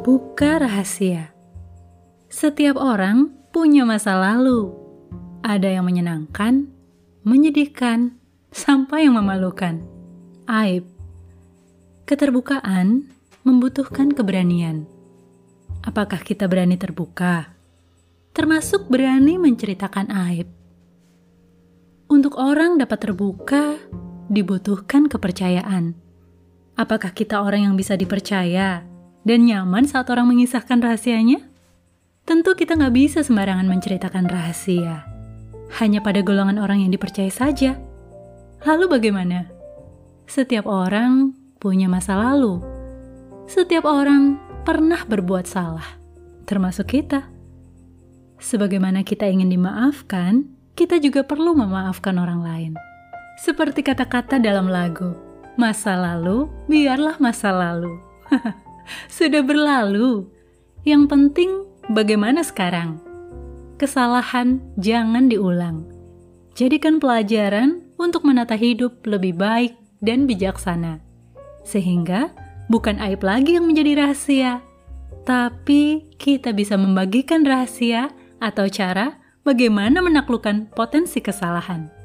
Buka rahasia. Setiap orang punya masa lalu. Ada yang menyenangkan, menyedihkan, sampai yang memalukan. Aib. Keterbukaan membutuhkan keberanian. Apakah kita berani terbuka? Termasuk berani menceritakan aib. Untuk orang dapat terbuka, dibutuhkan kepercayaan. Apakah kita orang yang bisa dipercaya dan nyaman saat orang mengisahkan rahasianya? Tentu kita nggak bisa sembarangan menceritakan rahasia. Hanya pada golongan orang yang dipercaya saja. Lalu bagaimana? Setiap orang punya masa lalu. Setiap orang pernah berbuat salah, termasuk kita. Sebagaimana kita ingin dimaafkan, kita juga perlu memaafkan orang lain. Seperti kata-kata dalam lagu, Masa lalu, biarlah masa lalu. Sudah berlalu. Yang penting bagaimana sekarang? Kesalahan jangan diulang. Jadikan pelajaran untuk menata hidup lebih baik dan bijaksana. Sehingga bukan aib lagi yang menjadi rahasia, tapi kita bisa membagikan rahasia atau cara bagaimana menaklukkan potensi kesalahan.